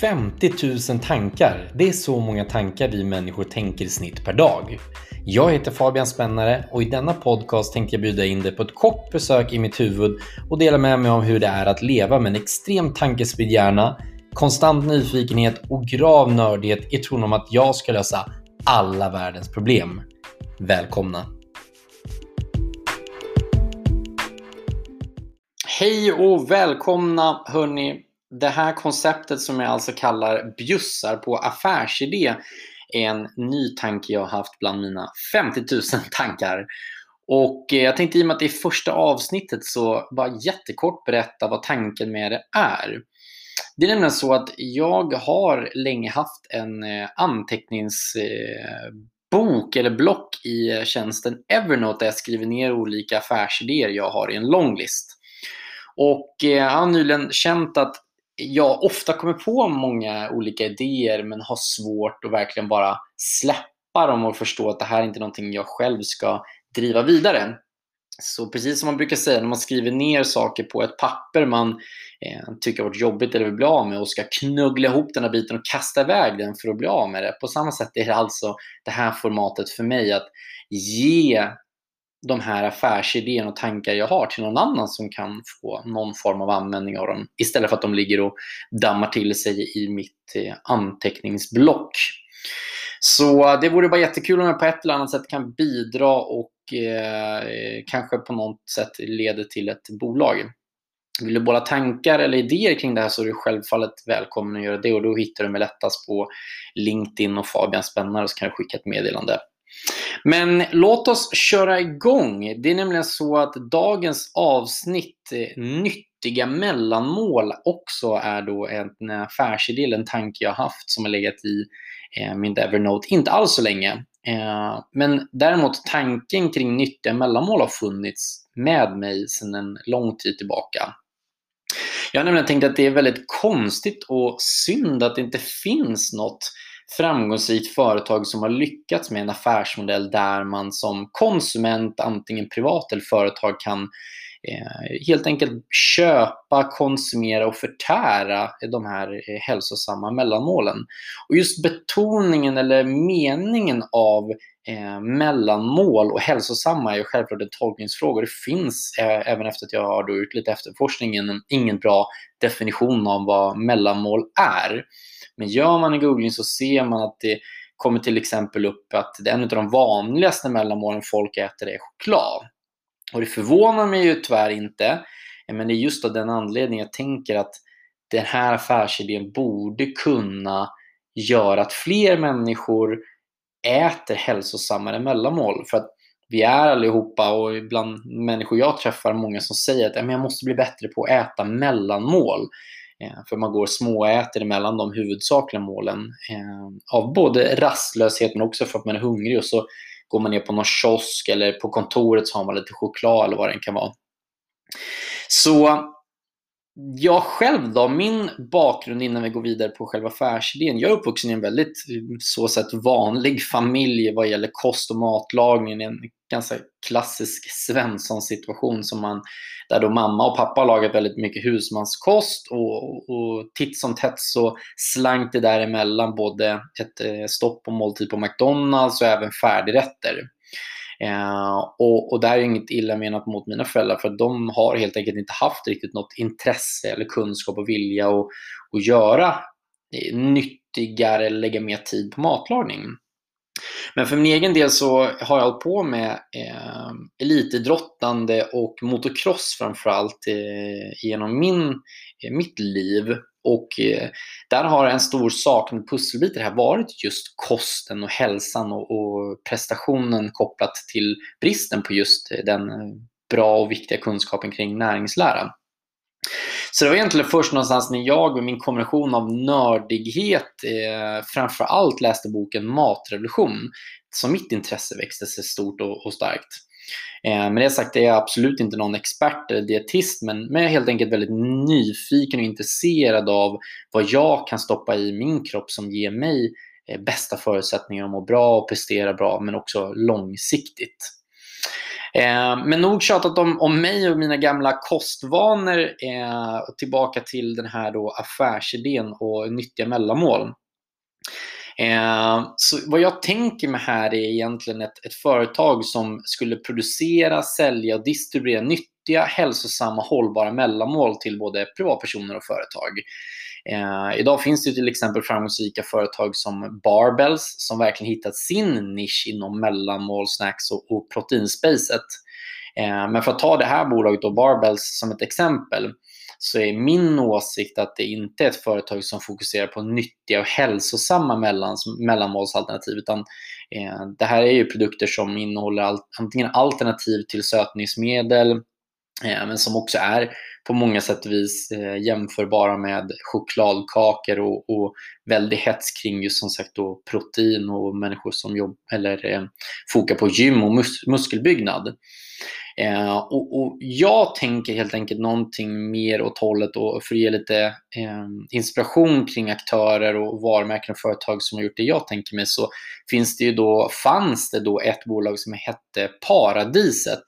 50 000 tankar. Det är så många tankar vi människor tänker i snitt per dag. Jag heter Fabian Spännare och i denna podcast tänkte jag bjuda in dig på ett kort besök i mitt huvud och dela med mig om hur det är att leva med en extrem tankespridd hjärna, konstant nyfikenhet och grav nördighet i tron om att jag ska lösa alla världens problem. Välkomna! Hej och välkomna hörni det här konceptet som jag alltså kallar bjussar på affärsidé är en ny tanke jag har haft bland mina 50 000 tankar. Och eh, jag tänkte i och med att det är första avsnittet så bara jättekort berätta vad tanken med det är. Det är nämligen så att jag har länge haft en eh, anteckningsbok eh, eller block i tjänsten Evernote där jag skriver ner olika affärsidéer jag har i en longlist. Och jag har nyligen känt att jag ofta kommer på många olika idéer men har svårt att verkligen bara släppa dem och förstå att det här är inte någonting jag själv ska driva vidare. Så precis som man brukar säga när man skriver ner saker på ett papper man eh, tycker har varit jobbigt eller vill bli av med och ska knuggla ihop den här biten och kasta iväg den för att bli av med det. På samma sätt är det alltså det här formatet för mig att ge de här affärsidéerna och tankar jag har till någon annan som kan få någon form av användning av dem istället för att de ligger och dammar till sig i mitt eh, anteckningsblock. Så eh, det vore bara jättekul om jag på ett eller annat sätt kan bidra och eh, kanske på något sätt leder till ett bolag. Vill du bolla tankar eller idéer kring det här så är du självfallet välkommen att göra det och då hittar du mig lättast på LinkedIn och Fabian Spännare så kan du skicka ett meddelande. Men låt oss köra igång. Det är nämligen så att dagens avsnitt, eh, nyttiga mellanmål, också är då en affärsidé, en tanke jag haft som har legat i eh, min Evernote, inte alls så länge. Eh, men däremot tanken kring nyttiga mellanmål har funnits med mig sedan en lång tid tillbaka. Jag har nämligen tänkt att det är väldigt konstigt och synd att det inte finns något framgångsrikt företag som har lyckats med en affärsmodell där man som konsument, antingen privat eller företag, kan eh, helt enkelt köpa, konsumera och förtära de här eh, hälsosamma mellanmålen. Och just betoningen eller meningen av eh, mellanmål och hälsosamma är ju självklart en tolkningsfråga. Det finns, eh, även efter att jag har då gjort lite efterforskning, ingen bra definition av vad mellanmål är. Men gör man en googling så ser man att det kommer till exempel upp att en av de vanligaste mellanmålen folk äter är choklad. Och det förvånar mig ju tyvärr inte, men det är just av den anledningen jag tänker att den här affärsidén borde kunna göra att fler människor äter hälsosammare mellanmål. För att vi är allihopa och bland människor jag träffar många som säger att jag måste bli bättre på att äta mellanmål. Eh, för man går småäter mellan de huvudsakliga målen eh, av både rastlöshet men också för att man är hungrig och så går man ner på någon kiosk eller på kontoret så har man lite choklad eller vad det kan vara. Så jag själv då, min bakgrund innan vi går vidare på själva affärsidén. Jag är uppvuxen i en väldigt så sett vanlig familj vad gäller kost och matlagning. En ganska klassisk Svensson-situation som man, där då mamma och pappa har lagat väldigt mycket husmanskost och, och titt som tätt så slank det däremellan både ett eh, stopp och måltid på McDonalds och även färdigrätter. Eh, och, och där är inget illa menat mot mina föräldrar för de har helt enkelt inte haft riktigt något intresse eller kunskap och vilja att, att göra eh, nyttigare eller lägga mer tid på matlagning. Men för min egen del så har jag hållit på med eh, elitidrottande och motocross framförallt eh, genom min, eh, mitt liv. Och eh, där har en stor saknad pusselbit i det här varit just kosten och hälsan och, och, prestationen kopplat till bristen på just eh, den eh, bra och viktiga kunskapen kring näringslära. Så det var egentligen först någonstans när jag med min kombination av nördighet eh, framför allt läste boken Matrevolution som mitt intresse växte sig stort och, och starkt. Eh, med det sagt är jag absolut inte någon expert eller dietist men, men jag är helt enkelt väldigt nyfiken och intresserad av vad jag kan stoppa i min kropp som ger mig eh, bästa förutsättningar att må bra och prestera bra men också långsiktigt. Eh, men nog tjatat om, om mig och mina gamla kostvanor. Eh, tillbaka till den här då affärsidén och nyttiga mellanmål. Eh, så vad jag tänker mig här är egentligen ett, ett företag som skulle producera, sälja och distribuera nyttiga, hälsosamma, hållbara mellanmål till både privatpersoner och företag. Eh, idag finns det till exempel framgångsrika företag som Barbells som verkligen hittat sin nisch inom mellanmål, snacks och, och proteinspacet. Eh, men för att ta det här bolaget, då, Barbells, som ett exempel så är min åsikt att det inte är ett företag som fokuserar på nyttiga och hälsosamma mellanmålsalternativ. Utan, eh, det här är ju produkter som innehåller all, antingen alternativ till sötningsmedel, eh, men som också är på många sätt och vis eh, jämförbara med chokladkakor och, och väldigt hets kring just som sagt då protein och människor som jobb, eller, eh, fokar på gym och mus muskelbyggnad. Eh, och, och, jag tänker helt enkelt någonting mer åt hållet och för att ge lite eh, inspiration kring aktörer och varumärken och företag som har gjort det jag tänker mig så finns det ju då, fanns det då ett bolag som hette Paradiset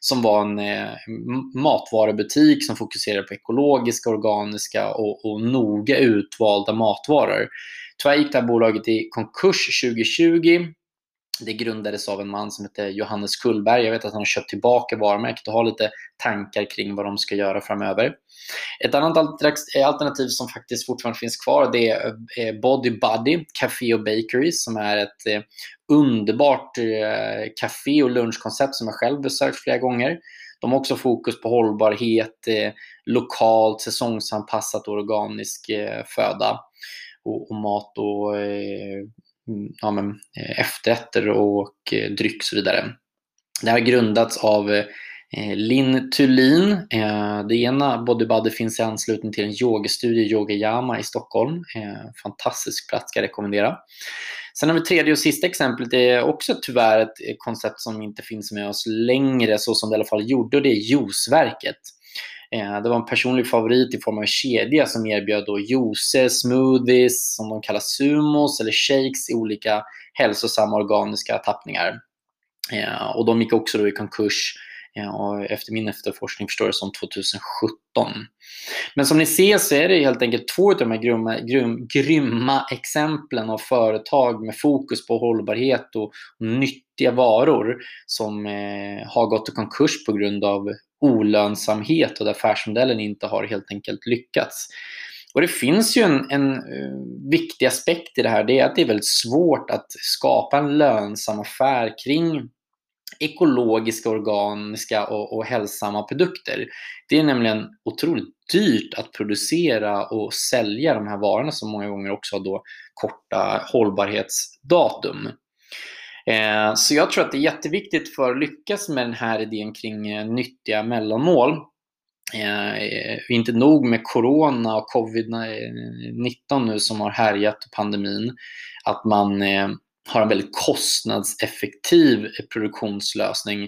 som var en eh, matvarubutik som fokuserade på ekologiska, organiska och, och noga utvalda matvaror. Tyvärr gick det här bolaget i konkurs 2020 det grundades av en man som heter Johannes Kullberg. Jag vet att han har köpt tillbaka varumärket och har lite tankar kring vad de ska göra framöver. Ett annat alternativ som faktiskt fortfarande finns kvar det är eh, Body Buddy Café och Bakery som är ett eh, underbart eh, café och lunchkoncept som jag själv besökt flera gånger. De har också fokus på hållbarhet, lokalt, säsongsanpassat och organisk föda och, mat och Mm, ja, men, eh, efterrätter och eh, dryck och så vidare. Det har grundats av eh, Linn Thulin. Det ena Bodybuddy finns i anslutning till en yogastudio, Yogayama i Stockholm. Fantastisk plats, ska jag rekommendera. Sen har vi tredje och sista exemplet. Det är också tyvärr ett koncept som inte finns med oss längre, så som det i alla fall gjorde, och det är Juiceverket. Eh, det var en personlig favorit i form av en kedja som erbjöd då juicer, smoothies, som de kallar sumos, eller shakes i olika hälsosamma organiska tappningar. Eh, och de gick också då i konkurs eh, och efter min efterforskning förstår jag som 2017. Men som ni ser så är det helt enkelt två av de här grymma, grym, grymma exemplen av företag med fokus på hållbarhet och nyttiga varor som eh, har gått i konkurs på grund av olönsamhet och där affärsmodellen inte har helt enkelt lyckats. Och Det finns ju en, en eh, viktig aspekt i det här, det är att det är väldigt svårt att skapa en lönsam affär kring ekologiska, organiska och, och hälsosamma produkter. Det är nämligen otroligt dyrt att producera och sälja de här varorna som många gånger också har då korta hållbarhetsdatum. Eh, så jag tror att det är jätteviktigt för att lyckas med den här idén kring eh, nyttiga mellanmål. Eh, eh inte nog med corona och covid-19 nu som har härjat och pandemin, att man eh, har en väldigt kostnadseffektiv produktionslösning.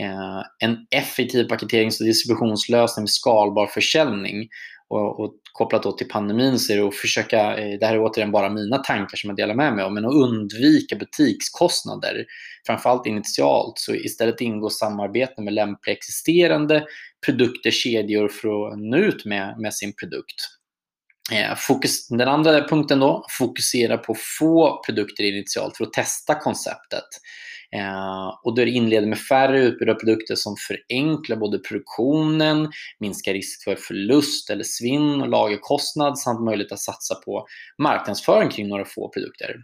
Eh, en effektiv paketerings och distributionslösning med skalbar försäljning och, och kopplat då till pandemin så är det att försöka, eh, det här är återigen bara mina tankar som jag delar med mig av, men att undvika butikskostnader. Framförallt initialt, så istället ingå samarbete med lämpliga existerande produkter, kedjor för att nå ut med, med sin produkt. Eh, fokus, den andra punkten då, fokusera på få produkter initialt för att testa konceptet. Eh, och då är det inleder med färre utbud av produkter som förenklar både produktionen, minskar risk för förlust eller svinn och lagerkostnad samt möjlighet att satsa på marknadsföring kring några få produkter.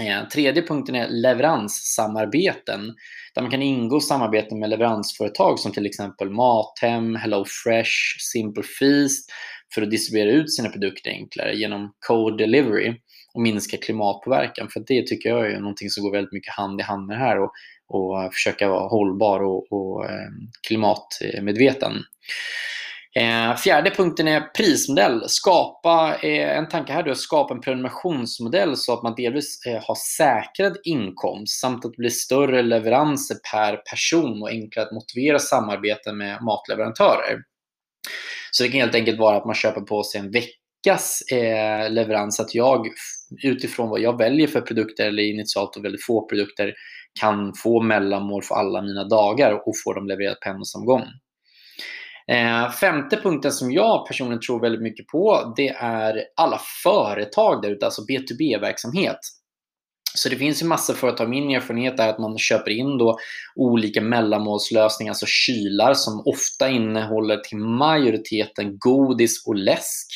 Eh, tredje punkten är leveranssamarbeten där man kan ingå samarbeten med leveransföretag som till exempel Mathem, HelloFresh, Simple Feast för att distribuera ut sina produkter enklare genom Code Delivery och minska klimatpåverkan. För det tycker jag är någonting som går väldigt mycket hand i hand med det här och, och försöka vara hållbar och, och ehm, klimatmedveten. Eh, fjärde punkten är prismodell. Skapa, eh, en tanke här är att skapa en prenumerationsmodell så att man delvis eh, har säkrad inkomst samt att det blir större leveranser per person och enklare att motivera samarbete med matleverantörer. Så det kan helt enkelt vara att man köper på sig en veckas eh, leverans, att jag utifrån vad jag väljer för produkter eller initialt och väldigt få produkter kan få mellanmål för alla mina dagar och få dem levererat på en och samma gång. Eh, femte punkten som jag personligen tror väldigt mycket på, det är alla företag där ute, alltså B2B-verksamhet. Så det finns ju massor företag. Min erfarenhet är att man köper in då olika mellanmålslösningar, alltså kylar som ofta innehåller till majoriteten godis och läsk.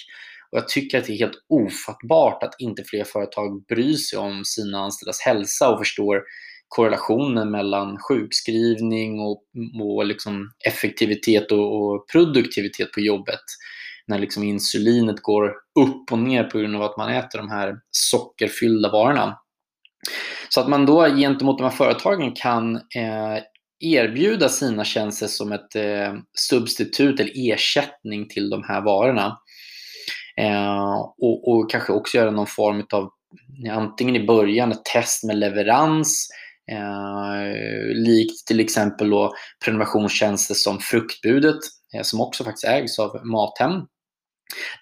Och jag tycker att det är helt ofattbart att inte fler företag bryr sig om sina anställdas hälsa och förstår korrelationen mellan sjukskrivning och, och liksom effektivitet och, och, produktivitet på jobbet. När liksom insulinet går upp och ner på grund av att man äter de här sockerfyllda varorna. Så att man då gentemot de här företagen kan eh, erbjuda sina tjänster som ett eh, substitut eller ersättning till de här varorna. Eh, och, och, kanske också göra någon form av, antingen i början, ett test med leverans, eh, likt till exempel då prenumerationstjänster som Fruktbudet, eh, som också faktiskt ägs av Mathem,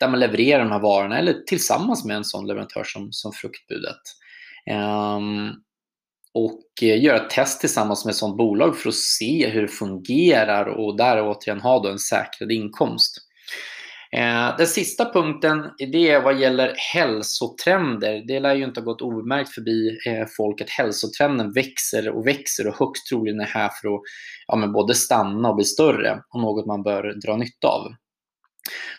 där man levererar de här varorna, eller tillsammans med en sån leverantör som, som Fruktbudet. Ehm, och eh, göra ett test tillsammans med ett sådant bolag för att se hur det fungerar och där återigen ha då en säkrad inkomst. Eh, den sista punkten det är vad gäller hälsotrender. Det lär ju inte ha gått obemärkt förbi eh, folk att hälsotrenden växer och växer och högst troligen är här för att ja, men både stanna och bli större och något man bör dra nytta av.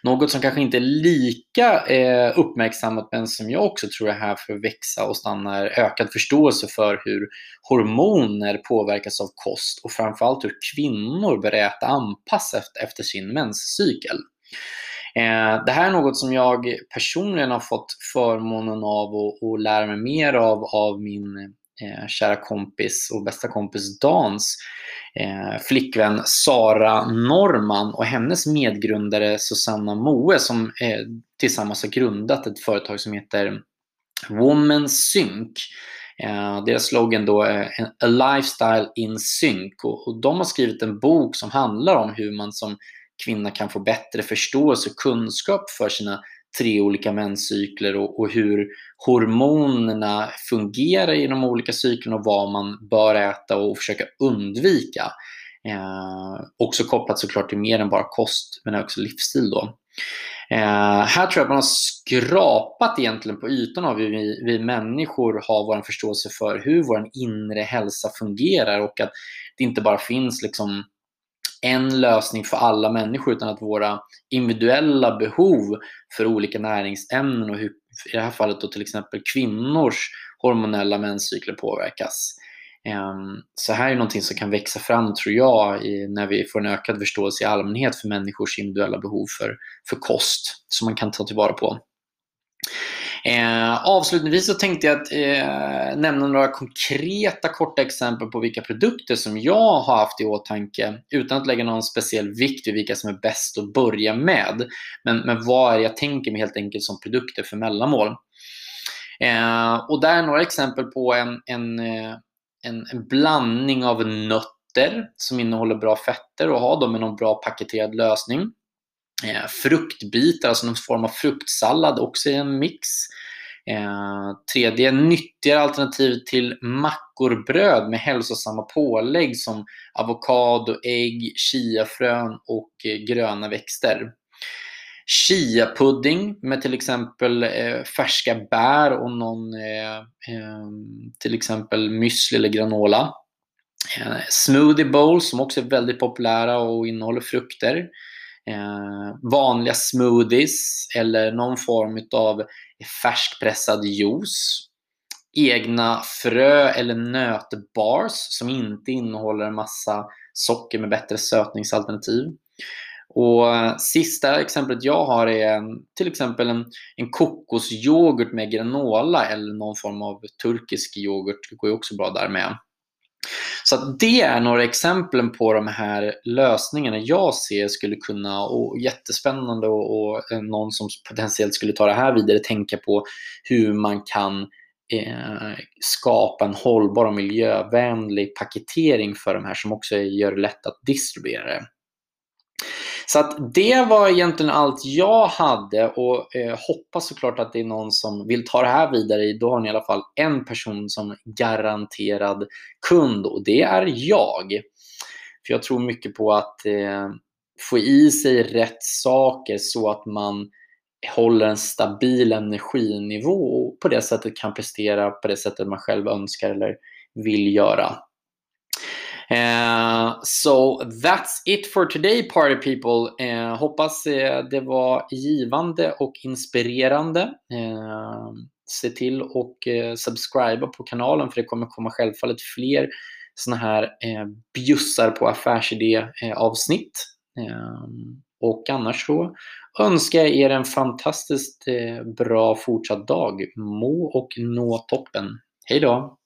Något som kanske inte är lika eh, uppmärksammat men som jag också tror är här för att växa och stanna är ökad förståelse för hur hormoner påverkas av kost och framförallt hur kvinnor bör äta anpassat efter sin menscykel. Eh, det här är något som jag personligen har fått förmånen av att lära mig mer av, av min eh, kära kompis och bästa kompis Dans eh, flickvän Sara Norman och hennes medgrundare Susanna Moe som eh, tillsammans har grundat ett företag som heter Woman Sync. Eh, deras slogan då är eh, A Lifestyle in Sync och, och de har skrivit en bok som handlar om hur man som kvinna kan få bättre förståelse och kunskap för sina tre olika menscykler och, och, hur hormonerna fungerar i de olika cyklerna och vad man bör äta och försöka undvika. Eh, också kopplat såklart till mer än bara kost, men också livsstil. Då. Eh, här tror jag att man har skrapat egentligen på ytan av hur vi, vi människor har vår förståelse för hur vår inre hälsa fungerar och att det inte bara finns liksom en lösning för alla människor utan att våra individuella behov för olika näringsämnen och hur, i det här fallet då till exempel kvinnors hormonella menscykler påverkas. Ehm, så här är någonting som kan växa fram, tror jag, när vi får en ökad förståelse i allmänhet för människors individuella behov för, för kost som man kan ta tillvara på. Eh, avslutningsvis så tänkte jag att eh, nämna några konkreta korta exempel på vilka produkter som jag har haft i åtanke utan att lägga någon speciell vikt vid vilka som är bäst att börja med. Men, men vad är det jag tänker mig helt enkelt som produkter för mellanmål. Eh, och där är några exempel på en, en, eh, en, en blandning av nötter som innehåller bra fetter och ha dem i någon bra paketerad lösning. Eh, fruktbitar, alltså någon form av fruktsallad, också i en mix. Eh, tredje, nyttigare alternativ till mackorbröd med hälsosamma pålägg som avokado, ägg, chiafrön och eh, gröna växter. Chia-pudding med till exempel eh, färska bär och någon eh, eh, till exempel müsli eller granola. Eh, smoothie bowls som också är väldigt populära och innehåller frukter eh, vanliga smoothies eller någon form av färskpressad juice. Egna frö eller nötbars som inte innehåller en massa socker med bättre sötningsalternativ. Och eh, sista exemplet jag har är till exempel en, en kokosyoghurt med granola eller någon form av turkisk yoghurt. Det går ju också bra där med. Så det är några exempel på de här lösningarna jag ser skulle kunna, och jättespännande och, och eh, någon som potentiellt skulle ta det här vidare, tänka på hur man kan eh, skapa en hållbar och miljövänlig paketering för de här som också gör det lätt att distribuera det. Så att det var egentligen allt jag hade och eh, hoppas såklart att det är någon som vill ta det här vidare. Då har ni i alla fall en person som garanterad kund och det är jag. För jag tror mycket på att eh, få i sig rätt saker så att man håller en stabil energinivå och på det sättet kan prestera på det sättet man själv önskar eller vill göra. Eh, so that's it for today party people. Uh, hoppas uh, det var givande och inspirerande. Eh, se till och subscriba på kanalen för det kommer komma självfallet fler såna här eh, bjussar på affärsidé avsnitt. och annars så önskar jag er en fantastiskt bra fortsatt dag. Må och nå toppen. Hej då!